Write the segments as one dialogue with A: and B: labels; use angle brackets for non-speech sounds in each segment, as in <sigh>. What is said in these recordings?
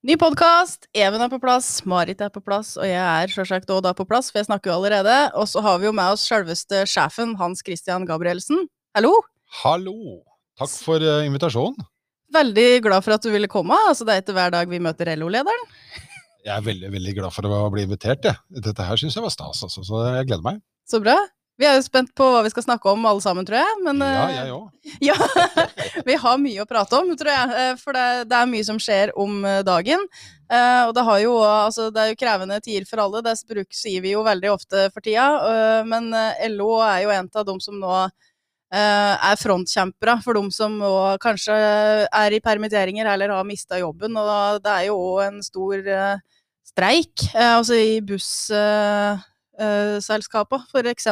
A: Ny podkast. Even er på plass, Marit er på plass, og jeg er selvsagt òg da på plass, for jeg snakker jo allerede. Og så har vi jo med oss selveste sjefen, Hans Christian Gabrielsen. Hallo!
B: Hallo! Takk for uh, invitasjonen.
A: Veldig glad for at du ville komme. Altså, det er ikke hver dag vi møter LO-lederen.
B: Jeg er veldig veldig glad for å bli invitert. Ja. Dette her syns jeg var stas, altså, så jeg gleder meg.
A: Så bra. Vi er jo spent på hva vi skal snakke om alle sammen, tror jeg. Men,
B: ja, eh, jeg òg. <laughs>
A: Ja, <laughs> vi har mye å prate om, tror jeg. Eh, for det, det er mye som skjer om eh, dagen. Og det, jo, altså, det, er jo krevende tider for alle, det bruk, sier vi jo veldig ofte for tida. Men LO er jo en av dem som nå er frontkjempere for dem som kanskje er i permitteringer eller har mista jobben. Og det er jo òg en stor streik, altså i buss selskapene, f.eks.,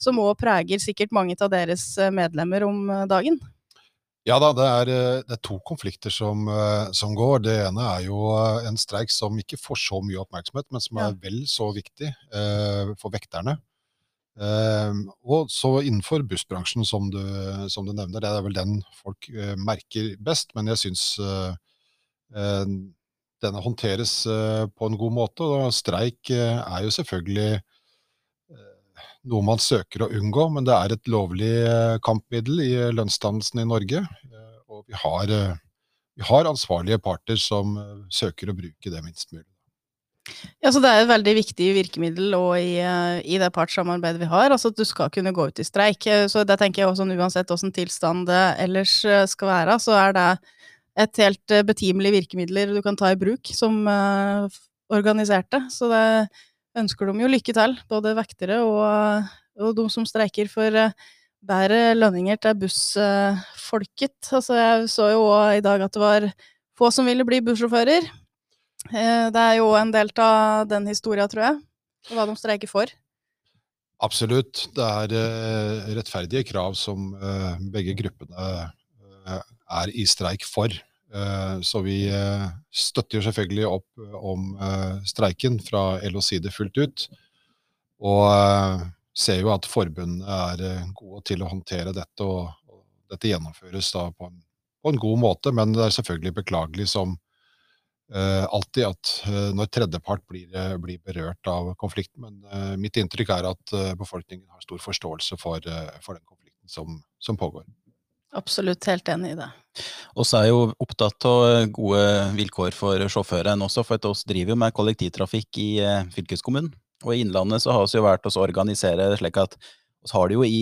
A: som òg preger sikkert mange av deres eh, medlemmer om eh, dagen?
B: Ja da, det er, eh, det er to konflikter som, som, går. Det ene er jo en streik som ikke får så mye oppmerksomhet, men som er vel så viktig eh, for vekterne. Eh, og så innenfor bussbransjen, som du, som du, nevner. Det er vel den folk eh, merker best. Men jeg syns denne håndteres på en god måte. Og streik er jo selvfølgelig noe man søker å unngå, men det er et lovlig eh, kampmiddel i eh, lønnsdannelsen i Norge. Eh, og vi har, vi har ansvarlige parter som søker å bruke det minst mulig.
A: Ja, så Det er et veldig viktig virkemiddel i, i, det partssamarbeidet vi har. altså At du skal kunne gå ut i streik. Så det tenker jeg også Uansett hvordan tilstand ellers skal være, så er det et helt betimelig virkemidler du kan ta i bruk som uh, organiserte. Så det, ønsker de jo lykke til, både vektere og, og de som streiker for eh, bedre lønninger til bussfolket. Altså, jeg så jo òg i dag at det var få som ville bli bussjåfører. Eh, det er jo en del av den historia, tror jeg, og hva de streiker for.
B: Absolutt. Det er eh, rettferdige krav som begge gruppene er i streik for. Eh, så vi eh, støtter jo selvfølgelig opp eh, om streiken fra LOs side fullt ut. Og ser jo at forbundene er gode til å håndtere dette, og dette gjennomføres da på en, på en god måte. Men det er selvfølgelig beklagelig som alltid at når tredjepart blir, blir, berørt av konflikten. Men mitt inntrykk er at befolkningen har stor forståelse for, for den konflikten som, som pågår.
A: Absolutt helt enig i det.
C: Vi er jo opptatt av gode vilkår for sjåførene også, for vi driver jo med kollektivtrafikk i eh, fylkeskommunen. Og i Innlandet så har vi jo vært å organisere slik at vi har det jo i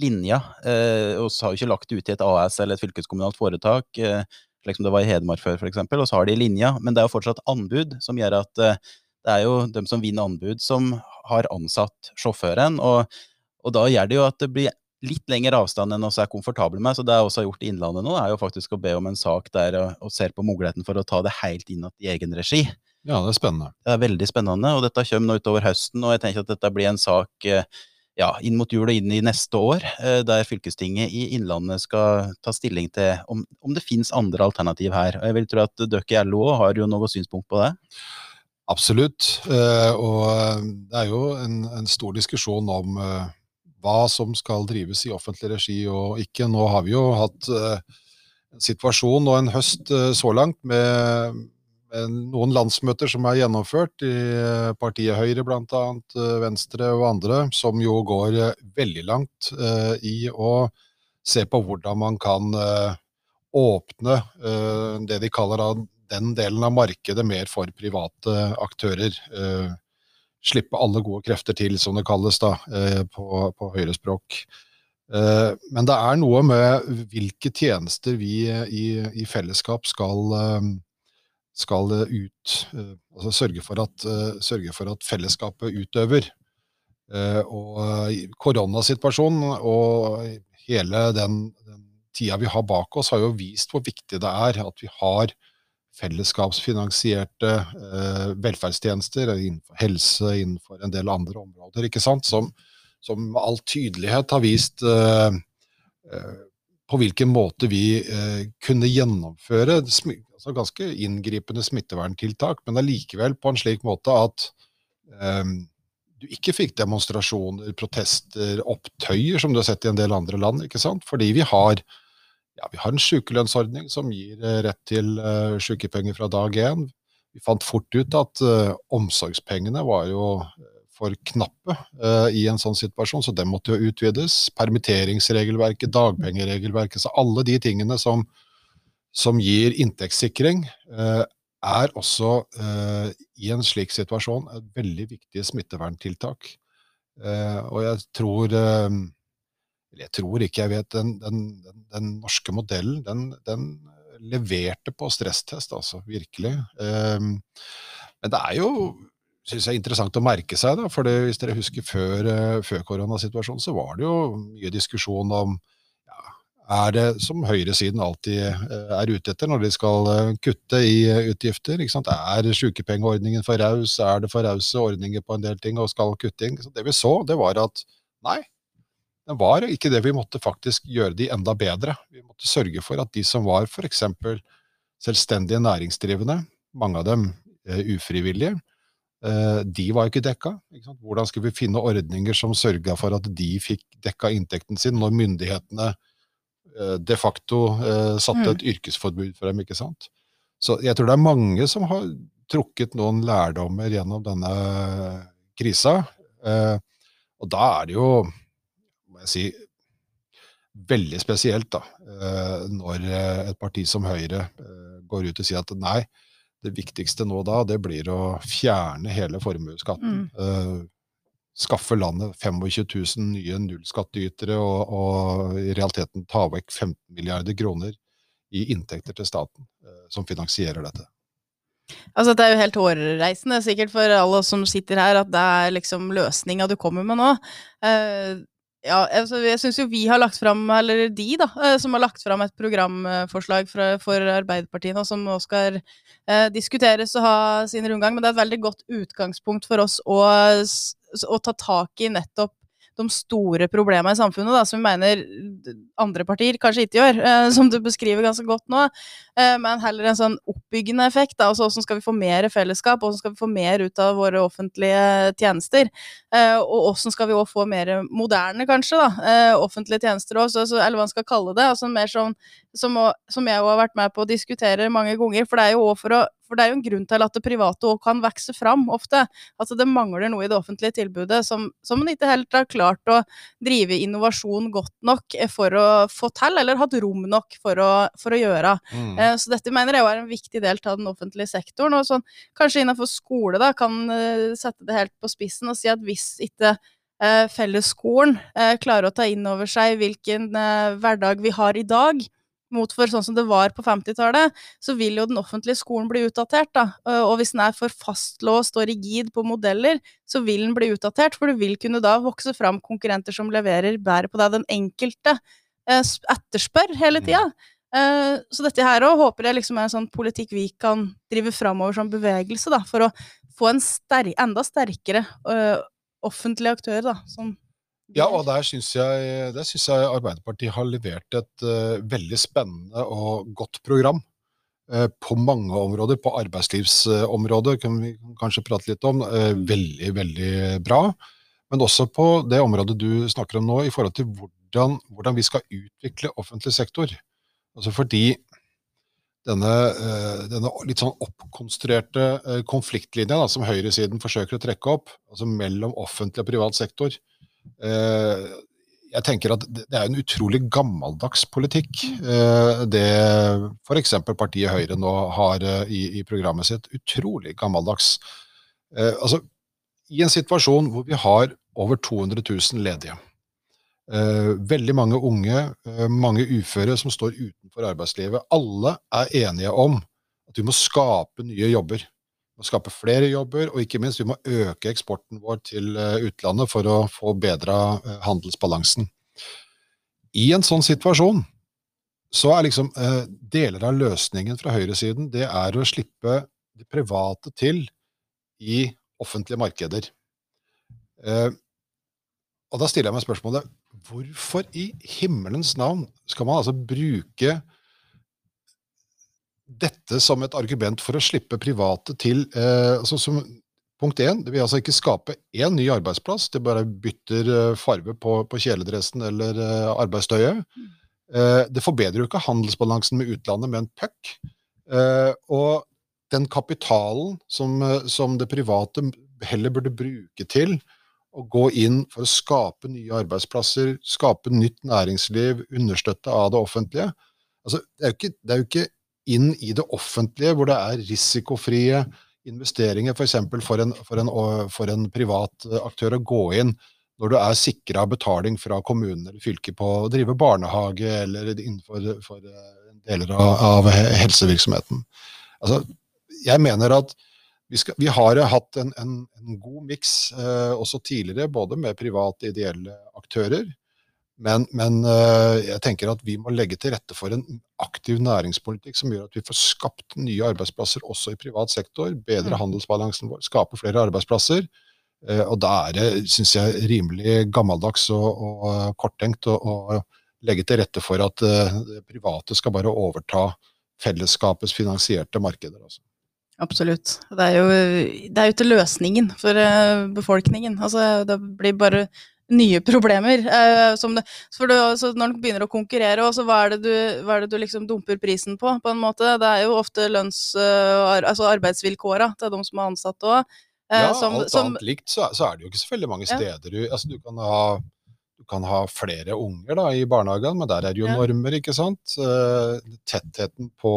C: linja. Eh, vi har jo ikke lagt det ut i et AS eller et fylkeskommunalt foretak, eh, slik som det var i Hedmark før f.eks. Vi har det i linja, men det er jo fortsatt anbud som gjør at det er jo dem som vinner anbud, som har ansatt sjåføren. Og, og da gjør det jo at det blir litt lengre avstand enn oss er komfortable med. Så det jeg også har gjort i Innlandet nå, er jo faktisk å be om en sak der og, og ser på muligheten for å ta det helt inn i egen regi.
B: Ja, det er spennende.
C: Det er veldig spennende, og dette kommer nå utover høsten. Og jeg tenker at dette blir en sak eh, ja, inn mot jul og inn i neste år, eh, der fylkestinget i Innlandet skal ta stilling til om, om det finnes andre alternativ her. Og jeg vil tro at dere i LO har jo noe synspunkt på det?
B: Absolutt. Eh, og det er jo en, en stor diskusjon om hva som skal drives i offentlig regi og ikke. Nå har vi jo hatt uh, en situasjon og en høst uh, så langt med, noen landsmøter som er gjennomført i uh, partiet Høyre bl.a., Venstre og andre, som jo går veldig langt i å se på hvordan man kan åpne det de kaller den delen av markedet mer for private aktører. Slippe alle gode krefter til, som det kalles da, eh, på, på høyrespråk. Eh, men det er noe med hvilke tjenester vi i, i fellesskap skal, eh, skal ut Altså sørge for, at, sørge for at fellesskapet utøver. Og koronasituasjonen og hele den, den tida vi har bak oss, har jo vist hvor viktig det er at vi har fellesskapsfinansierte eh, velferdstjenester innenfor helse, innenfor en del andre områder, ikke sant, som, med all tydelighet har vist eh, eh, på hvilken måte vi eh, kunne gjennomføre altså ganske inngripende smitteverntiltak, men allikevel på en slik måte at eh, du ikke fikk demonstrasjoner, protester, opptøyer, som du har sett i en del andre land. ikke sant? Fordi vi har ja, vi har en sykelønnsordning som gir rett til uh, sykepenger fra dag én. Vi fant fort ut at uh, omsorgspengene var jo for knappe uh, i en sånn situasjon, så den måtte jo utvides. Permitteringsregelverket, dagpengeregelverket, så alle de tingene som, som gir inntektssikring, uh, er også uh, i en slik situasjon et veldig viktig smitteverntiltak. og jeg tror Jeg tror ikke, jeg vet den, den, den, den norske modellen, den, leverte på stresstest, altså. Virkelig. men det er jo synes jeg er interessant å merke seg. da, for Hvis dere husker før, uh, før koronasituasjonen, så var det jo mye diskusjon om er det som høyresiden alltid uh, er ute etter når de skal uh, kutte i utgifter. Er sykepengeordningen for raus? Er det for rause ordninger på en del ting og skal kutte inn? Det vi så, det var at nei, det var ikke det. Vi måtte faktisk gjøre de enda bedre. Vi måtte sørge for at de som var f.eks. selvstendige næringsdrivende, mange av dem ufrivillige, Eh, de var ikke dekka. Ikke Hvordan skulle vi finne ordninger som sørga for at de fikk dekka inntekten sin, når myndighetene eh, de facto eh, satte et mm. yrkesforbud for dem? ikke sant? Så jeg tror det er mange som har trukket noen lærdommer gjennom denne krisa. Og da er det jo, jeg si, veldig spesielt da, når et parti som Høyre går ut og sier at nei, det viktigste nå da, det blir å fjerne hele formuesskatten. Mm. Skaffe landet 25 000 nye nullskattytere og, og, i realiteten ta vekk 15 milliarder kroner i inntekter til staten, som finansierer dette.
A: Altså, det er jo helt hårreisende sikkert for alle oss som sitter her, at det er liksom løsninga du kommer med nå. Uh, ja, altså, jeg syns jo vi har lagt fram, eller de, da, eh, som har lagt fram et programforslag for, for Arbeiderpartiet nå, som nå skal eh, diskuteres og ha sin rundgang. Men det er et veldig godt utgangspunkt for oss å, å ta tak i nettopp de store problemene i samfunnet, da, som vi mener andre partier kanskje ikke gjør, eh, <laughs> som du beskriver ganske godt nå, eh, men heller en sånn oppbyggende effekt. Da, altså Hvordan skal vi få mer fellesskap, hvordan skal vi få mer ut av våre offentlige tjenester? Eh, og hvordan skal vi òg få mer moderne, kanskje, da, eh, offentlige tjenester òg, eller hva man skal kalle det. altså mer sånn som, som jeg òg har vært med på å diskutere mange ganger. For det er jo for å for det er jo en grunn til at det private òg kan vokse fram ofte. Altså det mangler noe i det offentlige tilbudet som, som man ikke helt har klart å drive innovasjon godt nok for å få til, eller hatt rom nok for å, for å gjøre. Mm. Eh, så dette mener jeg er en viktig del av den offentlige sektoren. Og sånn, kanskje innenfor skole da, kan uh, sette det helt på spissen og si at hvis ikke uh, fellesskolen uh, klarer å ta inn over seg hvilken hverdag vi har i dag, mot for sånn som det var på 50-tallet, så vil jo den offentlige skolen bli utdatert. da. Og hvis den er for fastlåst og rigid på modeller, så vil den bli utdatert, for det vil kunne da vokse fram konkurrenter som leverer bedre på det den enkelte eh, etterspør hele tida. Eh, så dette her òg håper jeg liksom er en sånn politikk vi kan drive framover som bevegelse, da, for å få en sterk, enda sterkere offentlig aktør da, som
B: ja, og der syns jeg, jeg, Arbeiderpartiet har levert et uh, veldig spennende og godt program. Uh, på mange områder. På arbeidslivsområdet kan vi kanskje prate litt om. Uh, veldig, veldig bra. Men også på det området du snakker om nå, i forhold til hvordan, hvordan vi skal utvikle offentlig sektor. Altså fordi denne, denne, litt sånn oppkonstruerte konfliktlinja da, som høyresiden forsøker å trekke opp, altså mellom offentlig og privat sektor, Eh, jeg tenker at det er en utrolig gammeldags politikk, eh, det f.eks. partiet Høyre nå har eh, i, i, programmet sitt. Utrolig gammeldags. Altså, I en situasjon hvor vi har over 200 000 ledige, veldig mange unge, mange uføre som står utenfor arbeidslivet. Alle er enige om at vi må skape nye jobber. Må skape flere jobber, og ikke minst vi må øke eksporten vår til eh, utlandet for å få bedra eh, handelsbalansen. I en sånn situasjon så er liksom eh, deler av løsningen fra høyresiden det er å slippe de private til i offentlige markeder. Eh, og da stiller jeg meg spørsmålet hvorfor i himmelens navn skal man altså bruke dette som et argument for å slippe private til eh, altså som, Punkt én, det vil altså ikke skape én ny arbeidsplass, det bare bytter eh, farve på, på kjeledressen eller eh, arbeidstøyet. Det forbedrer jo ikke handelsbalansen med utlandet med en puck. Og den kapitalen som, som det private heller burde bruke til å gå inn for å skape nye arbeidsplasser, skape nytt næringsliv, understøtte av det offentlige. Altså, det, er ikke, det, er jo ikke, inn i det offentlige hvor det er risikofrie investeringer, f.eks. For, for, for, en, for en privat aktør å gå inn når du er sikra betaling fra kommunen eller fylket på å drive barnehage eller innenfor deler av, av helsevirksomheten. Altså, jeg mener at vi, skal, vi har hatt en, en, en god miks eh, også tidligere, både med private ideelle aktører. Men, men eh, jeg tenker at vi må legge til rette for en aktiv næringspolitikk som gjør at vi får skapt nye arbeidsplasser også i privat sektor. Bedre mm. handelsbalansen vår, skape flere arbeidsplasser. Eh, og da er det, syns jeg, rimelig gammeldags og, og korttenkt å, å, legge til rette for at det private skal bare overta fellesskapets finansierte markeder. Altså.
A: Absolutt. Det er jo, det er jo ikke løsningen for befolkningen. Altså, det blir bare nye problemer. Uh, det, altså, når den begynner å konkurrere, også, hva er det, du, er det du liksom dumper prisen på, på en måte? Det er jo ofte lønns... Uh, altså arbeidsvilkåra til de som er ansatte òg.
B: ja, som, alt som, annet likt, så, så, er det jo ikke så veldig mange steder ja. du, altså, du kan ha du kan ha flere unger da, i barnehagen, men der er det jo ja. normer, ikke sant. tettheten på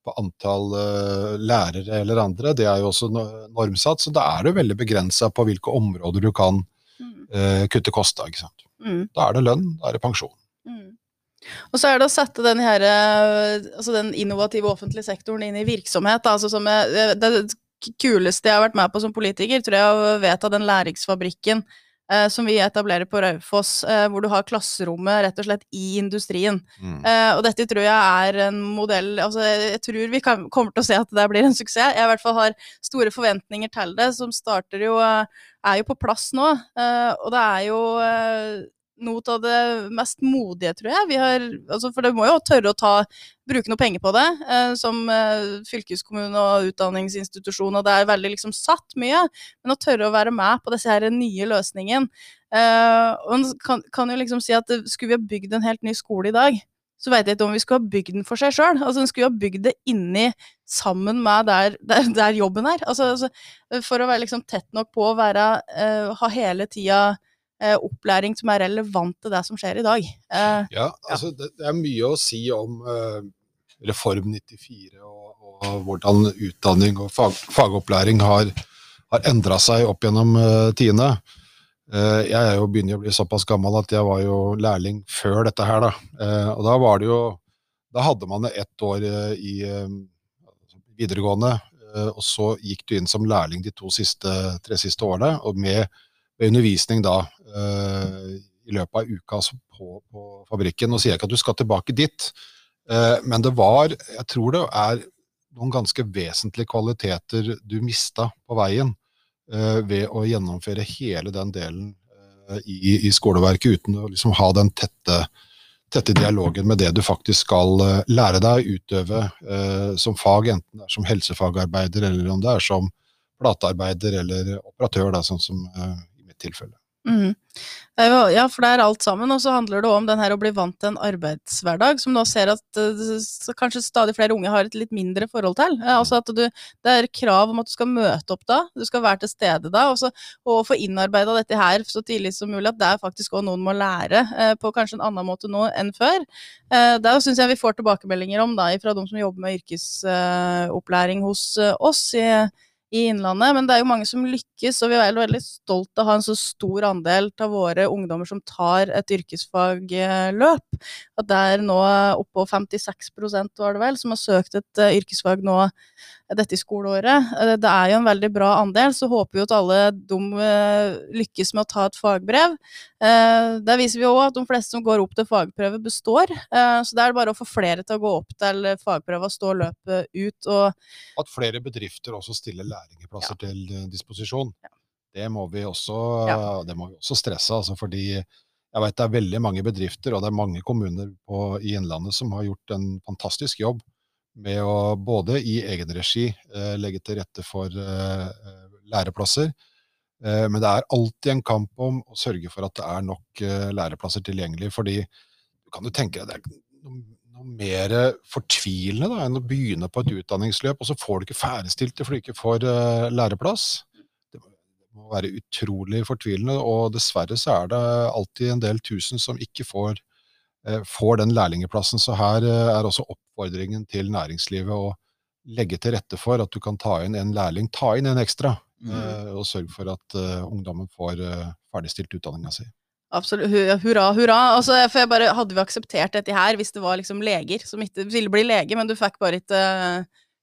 B: på antall uh, lærere eller andre. Det er jo også normsatt, så da er det veldig begrensa på hvilke områder du kan uh, kutte koster. Mm. Da er det lønn, da er det pensjon. Mm.
A: Og så er det å sette den, her, eh, altså den innovative offentlige sektoren inn i virksomhet. Altså som er, det kuleste jeg har vært med på som politiker, tror jeg å vedta den læringsfabrikken eh, som vi etablerer på Raufoss, eh, hvor du har klasserommet rett og slett i industrien. Mm. Eh, og dette tror jeg er en modell altså Jeg tror vi kan, kommer til å se at det blir en suksess. Jeg i hvert fall har store forventninger til det, som starter jo eh, er jo på plass nå. Eh, og det er jo eh, noe av det mest modige, tror jeg. Har, altså for det må jo tørre å ta, bruke noe penger på det, eh, som eh, fylkeskommune og utdanningsinstitusjon, og det er veldig liksom satt mye. Men å tørre å være med på disse her nye løsningene. Eh, og kan, kan, jo liksom si at skulle vi ha bygd en helt ny skole i dag, så veit jeg ikke om vi skulle ha bygd den for seg sjøl. Altså, en skulle ha bygd det inni, sammen med der, der, der jobben er. Altså, altså, for å være liksom tett nok på å være, uh, ha hele tida eh, opplæring som er relevant til det som skjer i dag.
B: Eh, ja, altså det, det, er mye å si om eh, Reform 94 og, og, hvordan utdanning og fag, fagopplæring har, har endra seg opp gjennom uh, tidene. Uh, jeg er jo begynner å bli såpass gammel at jeg var jo lærling før dette her, da. Uh, og da var det jo Da hadde man ett år i videregående, og så gikk du inn som lærling de to siste, tre siste årene. Og med undervisning da i løpet av uka altså på, på, fabrikken. Nå sier jeg ikke at du skal tilbake dit, uh, men det var Jeg tror det er noen ganske vesentlige kvaliteter du mista på veien uh, ved å gjennomføre hele den delen i, i, skoleverket uten å liksom ha den tette, tette dialogen med det du faktisk skal lære deg, utøve som fag, enten det er som helsefagarbeider eller om det er som platearbeider eller operatør, da, sånn som tilfelle.
A: Mm. Ja, for det er alt sammen. Og så handler det om den her å bli vant til en arbeidshverdag, som nå ser at uh, kanskje stadig flere unge har et litt mindre forhold til. Altså at du, det er krav om at du skal møte opp da, du skal være til stede da. Også, og få innarbeida dette her så tidlig som mulig, at det er faktisk òg noen må lære uh, på kanskje en annen måte nå enn før. Uh, det syns jeg vi får tilbakemeldinger om da, fra de som jobber med yrkesopplæring hos oss. i i Innlandet. Men det er jo mange som lykkes, og vi er veldig stolt av å ha en så stor andel av våre ungdommer som tar et yrkesfagløp. At det er nå oppå 56% var det vel, som har søkt et uh, yrkesfag nå dette skoleåret. Uh, det er jo en veldig bra andel, så håper vi at alle de uh, lykkes med å ta et fagbrev. Der viser vi òg at de fleste som går opp til fagprøve, består. Så det er bare å få flere til å gå opp til fagprøve og stå løpet ut. Og
B: at flere bedrifter også stiller lærlingplasser ja. til eh, disposisjon. Ja. Det, må vi også, ja. det må vi også stresse, altså, fordi jeg vet det er veldig mange bedrifter og det er mange kommuner på, i Innlandet som har gjort en fantastisk jobb med å både i egen regi eh, legge til rette for eh, læreplasser, eh, men det er alltid en kamp om å sørge for at det er nok læreplasser tilgjengelig. fordi du kan jo tenke deg det er noe, mer fortvilende da, enn å begynne på et utdanningsløp, og så får du ikke ferdigstilt det fordi du ikke får læreplass. Det må være utrolig fortvilende, og dessverre så er det alltid en del tusen som ikke får, uh, får den lærlingeplassen. Så her uh, er også oppfordringen til næringslivet å legge til rette for at du kan ta inn en lærling, ta inn en ekstra, mm. og sørge for at ungdommen får ferdigstilt utdanninga si.
A: Absolutt. Hurra, hurra. Altså, for jeg bare, hadde vi akseptert dette her hvis det var liksom leger som ikke ville bli lege, men du fikk bare ikke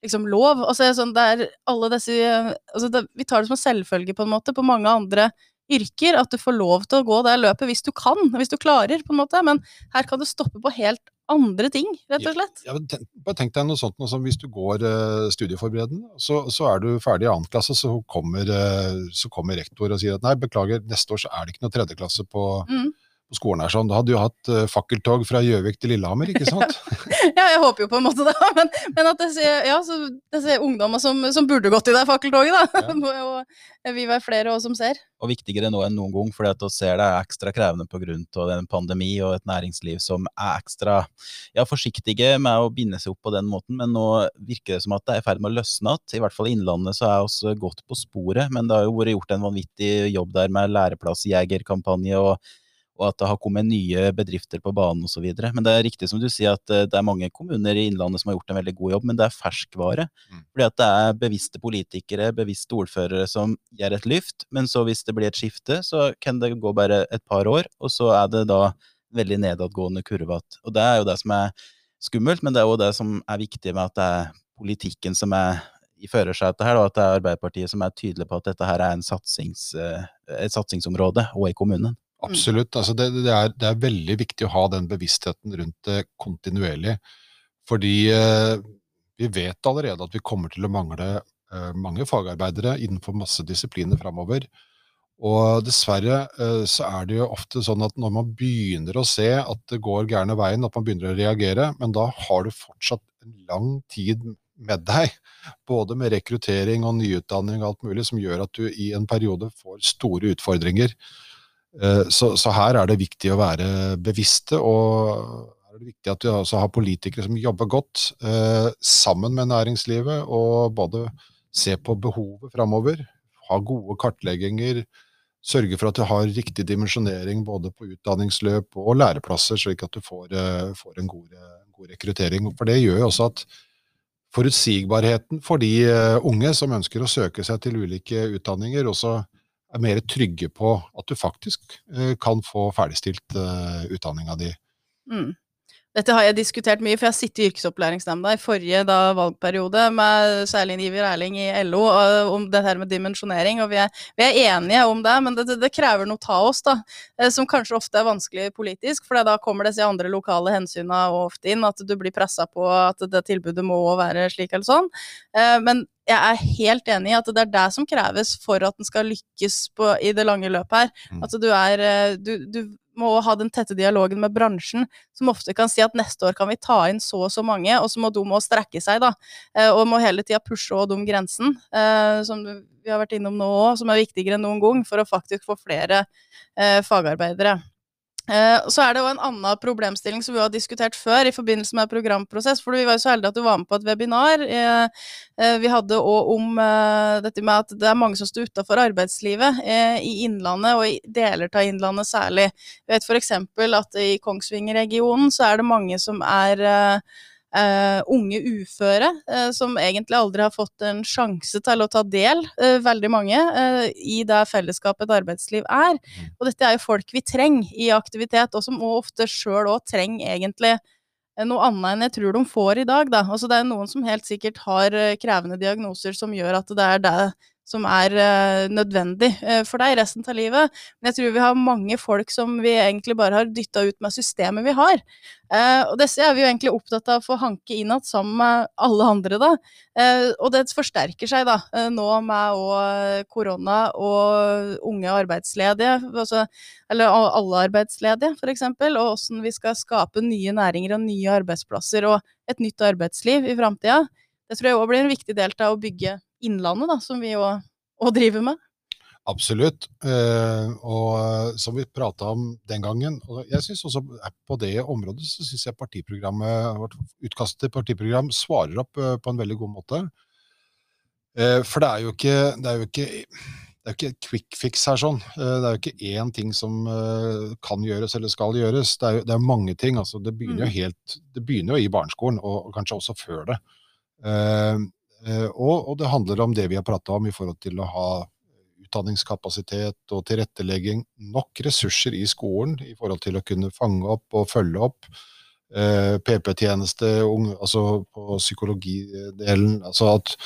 A: liksom lov? Altså, sånn, det er alle disse altså, det, Vi tar det som en selvfølge, på en måte, på mange andre yrker, at du får lov til å gå det løpet hvis du kan, hvis du klarer, på en måte. Men her kan du stoppe på helt andre ting, rett og slett.
B: Ja, ja, bare tenk deg noe sånt noe som hvis du går uh, studieforberedende, så, så, er du ferdig i annen klasse, så kommer, uh, så kommer, rektor og sier at nei, beklager, neste år så er det ikke noe tredjeklasse på, mm på skolen her sånn. Da hadde du hatt uh, fakkeltog fra Gjøvik til Lillehammer, ikke sant? <laughs>
A: ja, jeg håper jo på en måte det, <laughs> men, men at jeg ser, ja, ser ungdommer som, som, burde gått i det fakkeltoget, da. Ja. <laughs> og vi var flere også som ser.
C: Og viktigere nå enn noen gang, fordi at vi ser det er ekstra krevende pga. en pandemi og et næringsliv som er ekstra ja, forsiktige med å binde seg opp på den måten, men nå virker det som at det er i ferd med å løsne igjen. I hvert fall i Innlandet så er vi godt på sporet, men det har jo vært gjort en vanvittig jobb der med læreplassjegerkampanje og og at det har kommet nye bedrifter på banen osv. Men det er riktig som du sier at eh, det er mange kommuner i Innlandet som har gjort en veldig god jobb, men det er ferskvare. Mm. Fordi at det er bevisste politikere, bevisste ordførere som gjør et lyft, men så hvis det blir et skifte, så kan det gå bare et par år, og så er det da veldig nedadgående kurve. Og det er jo det som er skummelt, men det er jo det som er viktig med at det er politikken som er i førersetet her, og at det er Arbeiderpartiet som er tydelig på at dette her er satsings, eh, et satsingsområde, og i kommunen.
B: Mm. Absolutt. Altså det, det, er, det, er, veldig viktig å ha den bevisstheten rundt det kontinuerlig. Fordi eh, vi vet allerede at vi kommer til å mangle eh, mange fagarbeidere innenfor masse disipliner framover. Og dessverre eh, så er det jo ofte sånn at når man begynner å se at det går gærne veien, at man begynner å reagere, men da har du fortsatt en lang tid med deg, både med rekruttering og nyutdanning og alt mulig, som gjør at du i en periode får store utfordringer. Eh, så, så, her er det viktig å være bevisste, og er det viktig at vi også har politikere som jobber godt eh, sammen med næringslivet, og både se på behovet framover, ha gode kartlegginger, sørge for at du har riktig dimensjonering både på utdanningsløp og læreplasser, slik at du får, eh, får en god, god, rekruttering. For det gjør jo også at forutsigbarheten for de unge som ønsker å søke seg til ulike utdanninger, også er mer trygge på at du faktisk eh, kan få ferdigstilt uh, utdanninga di. Mm.
A: Dette har jeg diskutert mye, for jeg har sittet i yrkesopplæringsnemnda i forrige da, valgperiode med særlig Iver Erling i LO om det her med dimensjonering, og vi er, vi er, enige om det, men det, det, krever noe av oss, da, uh, som kanskje ofte er vanskelig politisk, for da kommer disse andre lokale hensynene ofte inn, at du blir pressa på at det tilbudet må være slik eller sånn. Uh, men jeg er helt enig i at det er det som kreves for at den skal lykkes på, i det lange løpet her. Mm. At du er eh, du, du, må ha den tette dialogen med bransjen, som ofte kan si at neste år kan vi ta inn så og så mange, og så må de må strekke seg, da. Eh, og må hele tida pushe og de grensen, eh, som vi har vært innom nå òg, som er viktigere enn noen gang, for å faktisk få flere fagarbeidere. Eh, så er det jo en annen problemstilling som vi har diskutert før i forbindelse med programprosess. For vi var jo så heldige at du var med på et webinar. Eh, eh, vi hadde òg om dette med at det er mange som står utafor arbeidslivet i Innlandet, og i deler av Innlandet særlig. Vi vet f.eks. at i Kongsvinger-regionen så er det mange som er Uh, unge uføre uh, som egentlig aldri har fått en sjanse til å ta del, uh, veldig mange, i det fellesskapet et arbeidsliv er. Mm. Og dette er jo folk vi trenger i aktivitet, og som ofte sjøl òg trenger egentlig noe annet enn jeg tror de får i dag. Da. Altså, det er noen som helt sikkert har krevende diagnoser som gjør at det er det som er uh, nødvendig uh, for deg resten av livet. Men jeg tror vi har mange folk som vi egentlig bare har dytta ut med systemet vi har. Uh, og disse er vi jo egentlig opptatt av å få hanke inn igjen sammen med alle andre, da. og det forsterker seg da, nå med òg korona og unge arbeidsledige, altså, eller alle arbeidsledige f.eks., og åssen vi skal skape nye næringer og nye arbeidsplasser og et nytt arbeidsliv i framtida. Det tror jeg òg blir en viktig del av å bygge Innlandet, da, som vi òg driver med?
B: Absolutt. Eh, og som vi prata om den gangen og jeg synes også På det området så syns jeg partiprogrammet, vårt utkast til partiprogram svarer opp eh, på en veldig god måte. Eh, for det er jo ikke, det er jo ikke det er jo ikke quick fix her sånn. Det er jo ikke én ting som kan gjøres eller skal gjøres. Det er jo det er mange ting. Altså, det, begynner jo mm. helt, det begynner jo i barneskolen, og, og kanskje også før det. Og, og, det handler om det vi har prata om i forhold til å ha utdanningskapasitet og tilrettelegging, nok ressurser i skolen i forhold til å kunne fange opp og følge opp. Eh, PP-tjeneste, altså på psykologidelen. altså at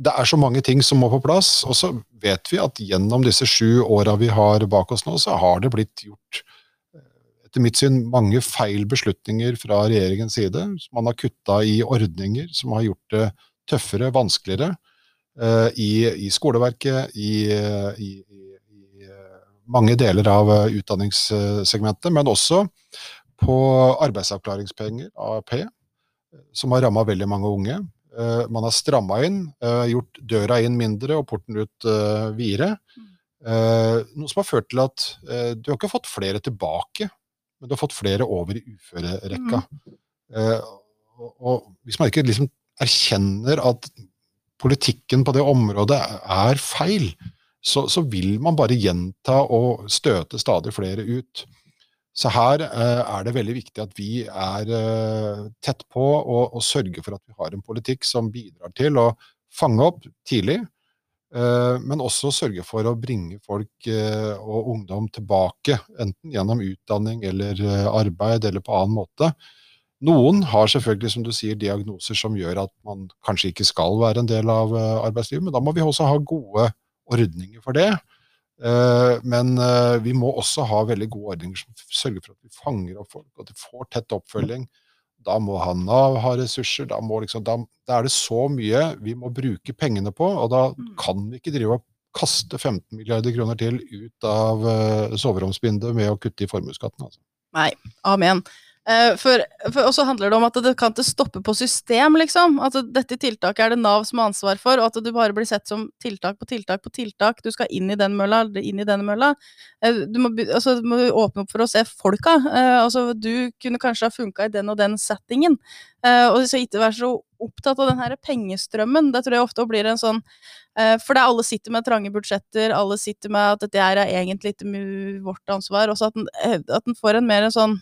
B: det er så mange ting som må på plass. Og så vet vi at gjennom disse sju åra vi har bak oss nå, så har det blitt gjort eh, etter mitt syn mange feil beslutninger fra regjeringens side. Man har kutta i ordninger som har gjort det tøffere, vanskeligere. uh, i, i skoleverket, i, i, i, mange deler av eh, utdanningssegmentet, men også på arbeidsavklaringspenger, AAP, som har ramma veldig mange unge. Uh, man har stramma inn, gjort døra inn mindre og porten ut videre. Noe som har ført til at du har ikke fått flere tilbake, men du har fått flere over i uførerekka. Mm. Og hvis man ikke liksom erkjenner at politikken på det området er feil, så, så, vil man bare gjenta og støte stadig flere ut. Så her eh, er det veldig viktig at vi er eh, tett på og, og sørger for at vi har en politikk som bidrar til å fange opp tidlig, eh, men også sørge for å bringe folk eh, og ungdom tilbake, enten gjennom utdanning eller eh, arbeid eller på annen måte. Noen har selvfølgelig, som du sier, diagnoser som gjør at man kanskje ikke skal være en del av eh, arbeidslivet, men da må vi også ha gode ordninger for det. Eh, men eh, vi må også ha veldig gode ordninger som sørger for at vi fanger opp folk, at de får tett oppfølging. Da må ha Nav ha ressurser. Da, liksom, da, da, er det så mye vi må bruke pengene på, og da mm. kan vi ikke drive og kaste 15 milliarder kroner til ut av soveromsbindet med å kutte i formuesskatten. Altså.
A: Nei, amen. Uh, for, for, og så handler det om at det kan ikke stoppe på system, liksom. At dette tiltaket er det Nav som har ansvar for, og at du bare blir sett som tiltak på tiltak på tiltak. Du skal inn i den mølla, inn i den mølla. Uh, du, må, altså, du må åpne opp for å se folka. Uh, altså, du kunne kanskje ha funka i den og den settingen. og så ikke være så opptatt av den her pengestrømmen. Det tror jeg ofte blir en sånn For det er alle sitter med trange budsjetter, alle sitter med at dette er egentlig ikke vårt ansvar. Også at en, får en mer en sånn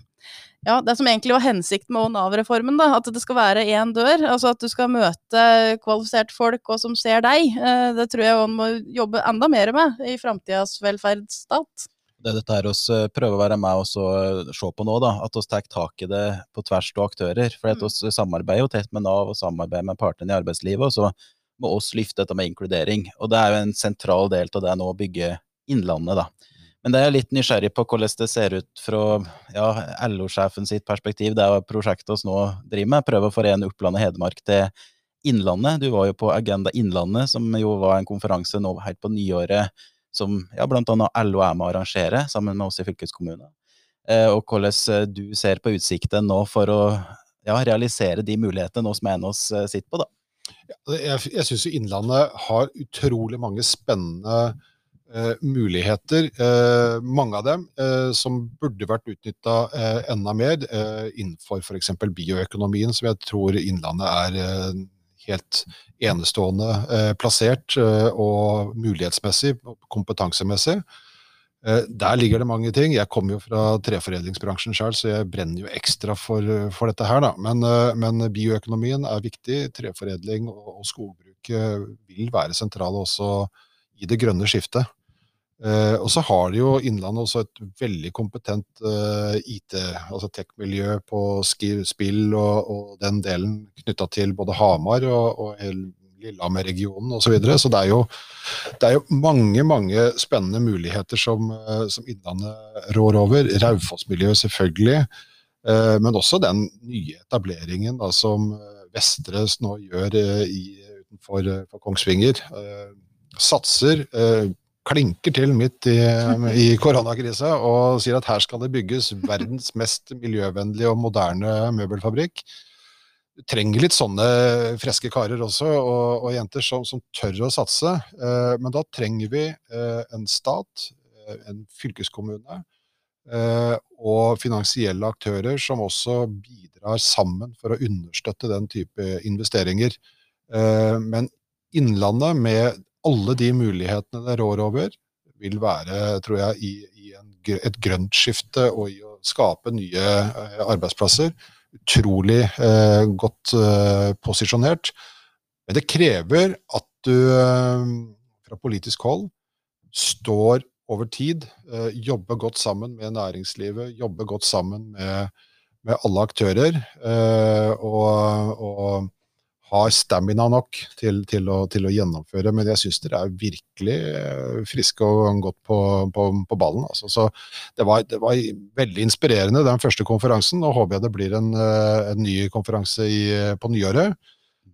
A: ja, det som egentlig var hensikten med Nav-reformen, da, at det skal være én dør. Altså at du skal møte kvalifiserte folk og som ser deg. Eh, det tror jeg man må jobbe enda mer med i framtidas velferdsstat.
C: Det dette her oss eh, prøver å være med og eh, se på nå, da, at vi tar tak i det på tvers av aktører. For mm. vi samarbeider jo tett med Nav og samarbeider med partene i arbeidslivet. og så må oss løfte dette med inkludering. Og det er jo en sentral del av det nå å bygge Innlandet, da. Men det er jeg litt nysgjerrig på hvordan det ser ut fra ja, LO-sjefen sitt perspektiv. Det er prosjektet vi nå driver med. Prøve å forene Oppland og Hedmark til Innlandet. Du var jo på Agenda Innlandet, som jo var en konferanse nå helt på nyåret som ja, bl.a. LO er med å arrangere, sammen med oss i fylkeskommunen. Eh, og hvordan eh, du ser på utsikten nå for å ja, realisere de mulighetene oss mener oss eh, sitter på, da.
B: Jeg jeg syns Innlandet har utrolig mange spennende Uh, muligheter, uh, mange av dem, uh, som burde vært utnytta enda mer innenfor f.eks. bioøkonomien, som jeg tror Innlandet er helt enestående plassert, og mulighetsmessig, kompetansemessig. Der ligger det mange ting. Jeg kommer jo fra treforedlingsbransjen sjøl, så jeg brenner jo ekstra for, for dette her, da. Men, men, bioøkonomien er viktig. Treforedling og, og skogbruk vil være sentrale også i det grønne skiftet. Uh, og så har de jo Innlandet også et veldig kompetent uh, IT, altså tech-miljø på spill og, og, den delen knytta til både Hamar og, og Lillehammer-regionen osv. Så, videre. så det er, jo, det er, jo, mange mange spennende muligheter som, uh, som Innlandet rår over. Raufoss-miljøet selvfølgelig, men også den nye etableringen da, som Vestres nå gjør i, utenfor Kongsvinger. satser klinker til midt i, i koronakrisa og sier at her skal det bygges verdens mest miljøvennlige og moderne møbelfabrikk. du trenger litt sånne friske karer også, og, og jenter som, som, tør å satse. Eh, men da trenger vi eh, en stat, eh, en fylkeskommune og finansielle aktører som også bidrar sammen for å understøtte den type investeringer. Men Innlandet, med alle de mulighetene det rår over, vil være, tror jeg, i, i en, et grønt skifte og i å skape nye eh, arbeidsplasser utrolig eh, godt eh, posisjonert. Men det krever at du eh, fra politisk hold står over tid, eh, jobber godt sammen med næringslivet, jobber godt sammen med, med alle aktører. Eh, og, og har stamina nok til, til, å, til, å, gjennomføre. Men jeg syns dere er virkelig eh, friske og godt på, på, på ballen. Altså. Så det var, det var, veldig inspirerende, den første konferansen. Nå håper jeg det blir en, eh, en ny konferanse i, på nyåret.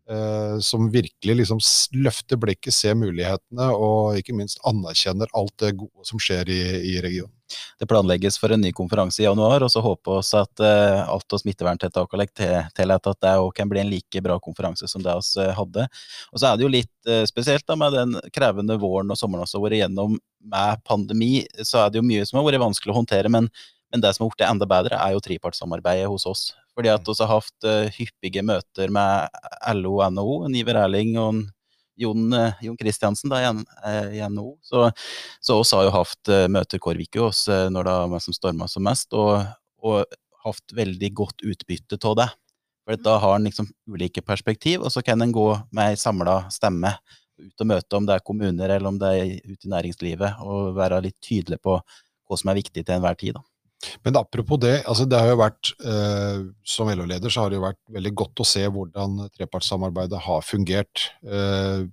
B: Eh, som virkelig liksom løfter blikket, ser mulighetene og ikke minst anerkjenner alt det gode som skjer i, i regionen
C: det planlegges for en ny konferanse i januar, og så håper vi at uh, alt av smitteverntiltak og til at det òg kan bli en like bra konferanse som det vi uh, hadde. Og så er det jo litt uh, spesielt da, med den krevende våren og sommeren vi har vært igjennom med pandemi, så er det jo mye som har vært vanskelig å håndtere. men men det som har det enda bedre, er jo trepartssamarbeidet hos oss. Fordi at vi har hatt hyppige møter med LO og NHO, Niver Erling og Jon, eh, Jon Kristiansen i NHO. Eh, så, så oss har jo hatt uh, møter hver uke når det har som storma som mest, og, og hatt veldig godt utbytte av det. For Da har en liksom ulike perspektiv, og så kan en gå med ei samla stemme ut og møte, om det er kommuner eller om det er ute i næringslivet, og være litt tydelig på hva som er viktig til enhver tid. da.
B: Men apropos det, altså det har jo vært, eh, som LO-leder så har det jo vært veldig godt å se hvordan trepartssamarbeidet har fungert. Eh,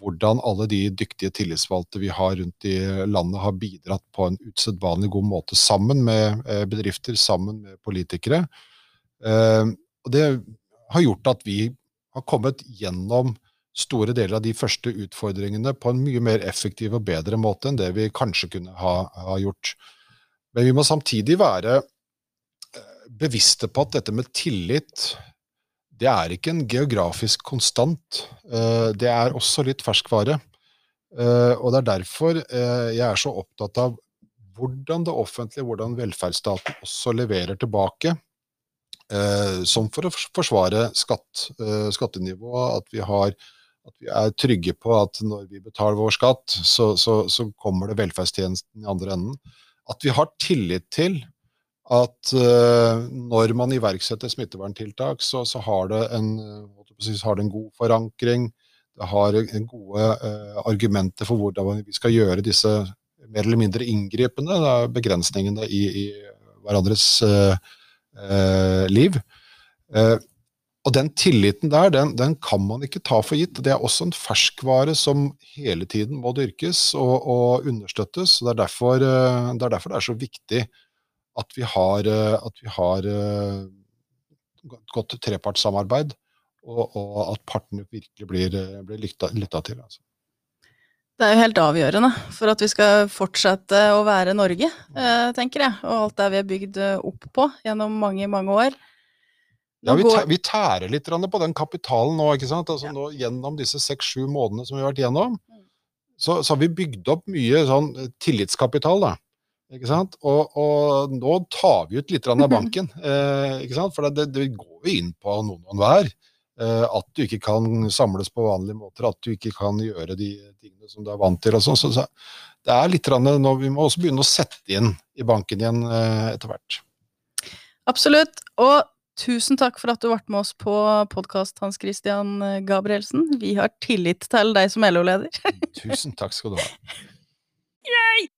B: hvordan alle de dyktige tillitsvalgte vi har rundt i landet har bidratt på en usedvanlig god måte sammen med eh, bedrifter, sammen med politikere. Eh, og det har gjort at vi har kommet gjennom store deler av de første utfordringene på en mye mer effektiv og bedre måte enn det vi kanskje kunne ha, ha gjort. Men vi må samtidig være eh, bevisste på at dette med tillit, det er ikke en geografisk konstant. Eh, det er også litt ferskvare. Eh, og det er derfor jeg er så opptatt av hvordan det offentlige, hvordan velferdsstaten også leverer tilbake. Som for å forsvare skatt, skattenivået, at vi, har, at vi er trygge på at når vi betaler vår skatt, så, så, så kommer det velferdstjenesten i andre enden at vi har tillit til at uh, når man iverksetter smitteverntiltak, så, så har, det en, har, det en, god forankring. Det har gode uh, argumenter for hvordan vi skal gjøre disse mer eller mindre inngripende begrensningene i, i hverandres uh, liv. Og den tilliten der, den, den, kan man ikke ta for gitt. Det er også en ferskvare som hele tiden må dyrkes og, og understøttes. Det er, derfor, eh, det er, derfor, det er så viktig at vi har, eh, at vi har et godt trepartssamarbeid, og, og, at partene virkelig blir, blir lytta til. Altså.
A: Det er jo helt avgjørende for at vi skal fortsette å være Norge, tenker jeg. Og alt det vi har bygd opp på gjennom mange, mange år.
B: Ja, vi, vi, tærer litt på den kapitalen nå. ikke sant? Altså ja. nå Gjennom disse seks-sju månedene som vi har vært gjennom, mm. så, så, har vi bygd opp mye sånn eh, tillitskapital. da. Ikke sant? Og, og nå tar vi ut litt av <laughs> banken. Eh, ikke sant? For det, det, går jo inn på noen og enhver. Eh, at du ikke kan samles på vanlige måter, at du ikke kan gjøre de tingene som du er vant til. og sånn. Så, så, det er litt nå, Vi må også begynne å sette inn i banken igjen eh, etter hvert.
A: Absolutt. Og Tusen takk for at du ble med oss på podkast, Hans Christian eh, Gabrielsen. Vi har tillit til deg som LO-leder.
B: Tusen takk skal du ha. <laughs> Yay!